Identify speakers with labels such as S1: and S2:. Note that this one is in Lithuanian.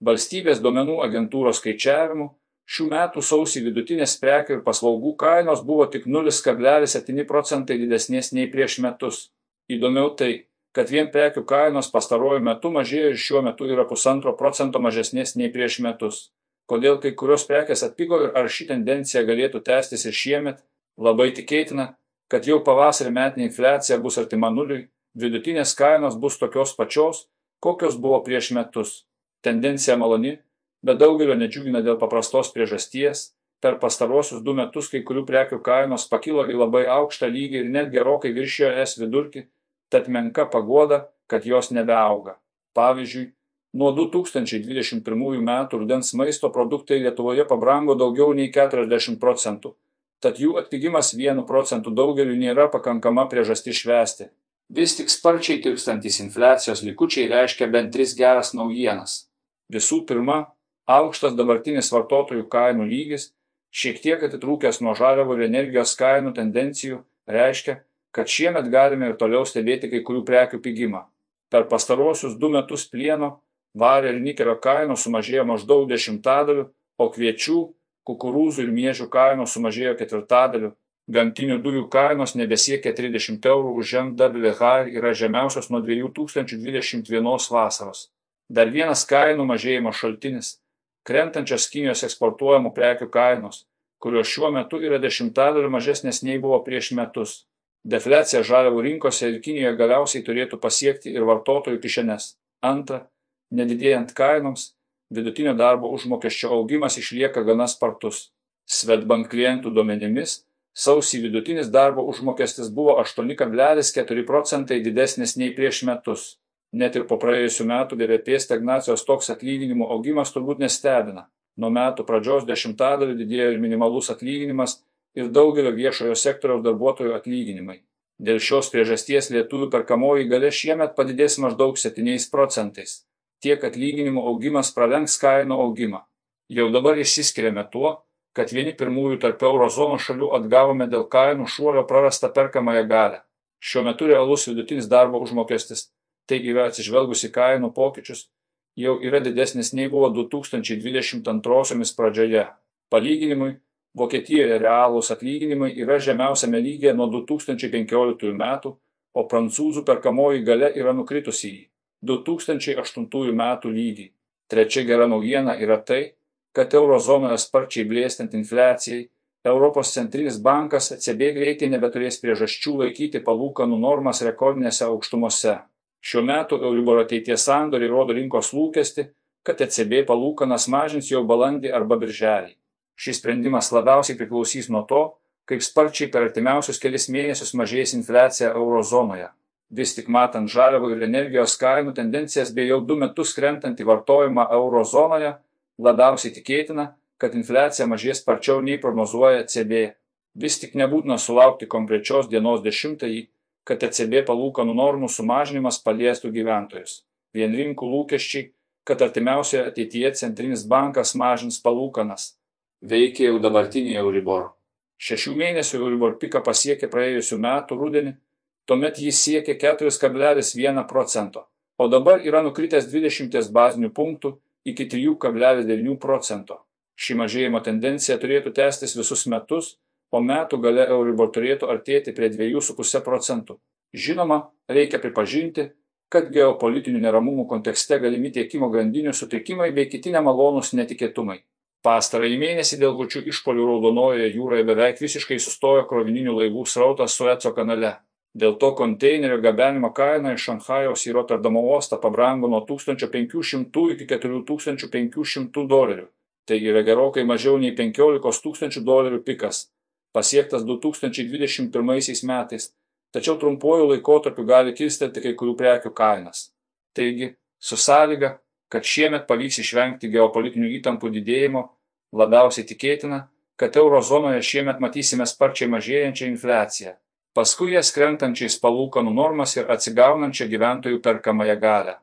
S1: Valstybės duomenų agentūros skaičiavimu, šių metų sausį vidutinės prekių ir paslaugų kainos buvo tik 0,7 procentai didesnės nei prieš metus. Įdomiau tai, kad vien prekių kainos pastaruoju metu mažėjo ir šiuo metu yra pusantro procento mažesnės nei prieš metus. Kodėl kai kurios prekės atpigo ir ar ši tendencija galėtų tęstis ir šiemet, labai tikėtina, kad jau pavasarį metinė infliacija bus artima nuliui, vidutinės kainos bus tokios pačios, kokios buvo prieš metus. Tendencija maloni, bet daugelio nedžiugina dėl paprastos priežasties. Per pastaruosius du metus kai kurių prekių kainos pakilo į labai aukštą lygį ir net gerokai viršijo es vidurkį, tad menka pagoda, kad jos nebeauga. Pavyzdžiui, nuo 2021 metų rudens maisto produktai Lietuvoje pabrango daugiau nei 40 procentų, tad jų atpigimas 1 procentų daugeliu nėra pakankama priežastis švesti. Vis tik sparčiai tirpstantis infliacijos likučiai reiškia bent tris geras naujienas. Visų pirma, aukštas dabartinis vartotojų kainų lygis, šiek tiek atitrūkęs nuo žaliavų ir energijos kainų tendencijų, reiškia, kad šiemet galime ir toliau stebėti kai kurių prekių pigimą. Per pastaruosius du metus plieno, vario ir nikelio kainos sumažėjo maždaug dešimtadaliu, o kviečių, kukurūzų ir miežių kainos sumažėjo ketvirtadaliu, Gamtinių dujų kainos nebesiekia 30 eurų už MWH yra žemiausios nuo 2021 vasaros. Dar vienas kainų mažėjimo šaltinis - krentančios Kinijos eksportuojamų prekių kainos, kurios šiuo metu yra dešimtadaliu mažesnės nei buvo prieš metus. Deflecija žaliavų rinkose ir Kinijoje galiausiai turėtų pasiekti ir vartotojų kišenes. Antra, nedidėjant kainoms, vidutinio darbo užmokesčio augimas išlieka gana spartus. Svetbank klientų duomenimis Sausį vidutinis darbo užmokestis buvo 8,4 procentai didesnis nei prieš metus. Net ir po praėjusių metų BVP stagnacijos toks atlyginimų augimas turbūt nestebina. Nuo metų pradžios dešimtadaliu didėjo ir minimalus atlyginimas ir daugelio viešojo sektoriaus darbuotojų atlyginimai. Dėl šios priežasties lietuvių perkamoji galia šiemet padidės maždaug 7 procentais. Tiek atlyginimų augimas pralenks kainų augimą. Jau dabar išsiskiriame tuo, kad vieni pirmųjų tarp eurozonos šalių atgavome dėl kainų šuolio prarastą perkamąją galę. Šiuo metu realus vidutinis darbo užmokestis, taigi atsižvelgus į kainų pokyčius, jau yra didesnis nei buvo 2022 pradžioje. Palyginimui, Vokietijoje realūs atlyginimai yra žemiausiame lygyje nuo 2015 metų, o prancūzų perkamoji gale yra nukritusi į 2008 metų lygį. Trečia gera naujiena yra tai, kad eurozonoje sparčiai blėstant infliacijai, Europos centrinis bankas ECB greitai nebeturės priežasčių laikyti palūkanų normas rekordinėse aukštumose. Šiuo metu Euribor ateities sandoriai rodo rinkos lūkesti, kad ECB palūkanas mažins jau balandį arba birželį. Šis sprendimas labiausiai priklausys nuo to, kaip sparčiai per artimiausius kelias mėnesius mažės infliacija eurozonoje. Vis tik matant žaliavų ir energijos kainų tendencijas bei jau du metus krentantį vartojimą eurozonoje, labiausiai tikėtina, kad infliacija mažės sparčiau nei prognozuoja ECB. Vis tik nebūtina sulaukti konkrečios dienos dešimtąjį, kad ECB palūkanų normų sumažinimas paliestų gyventojus. Vien rinkų lūkesčiai, kad artimiausioje ateityje centrinis bankas mažins palūkanas. Veikia jau dabartinį Euribor. Šešių mėnesių Euribor piką pasiekė praėjusiu metu rudenį, tuomet jis siekė 4,1 procento, o dabar yra nukritęs 20 bazinių punktų iki 3,9 procento. Ši mažėjimo tendencija turėtų tęstis visus metus, o metų gale Euribor turėtų artėti prie 2,5 procentų. Žinoma, reikia pripažinti, kad geopolitinių neramumų kontekste galimi tiekimo grandinių sutrikimai bei kiti nemalonūs netikėtumai. Pastarąjį mėnesį dėl gučių išpolių Raudonojoje jūroje beveik visiškai sustojo krovininių laivų srautas Sueco kanale. Dėl to konteinerio gabenimo kaina iš Šanchajaus į Rotterdamo uostą pabrango nuo 1500 iki 4500 dolerių. Tai yra gerokai mažiau nei 15 tūkstančių dolerių pikas, pasiektas 2021 metais, tačiau trumpuoju laikotarpiu gali kilstelti kai kurių prekių kainas. Taigi, su sąlyga, kad šiemet pavyks išvengti geopolitinių įtampų didėjimo, labiausiai tikėtina, kad eurozonoje šiemet matysime sparčiai mažėjančią infliaciją paskui jas krentančiais palūkanų normas ir atsigaunančią gyventojų perkamąją galią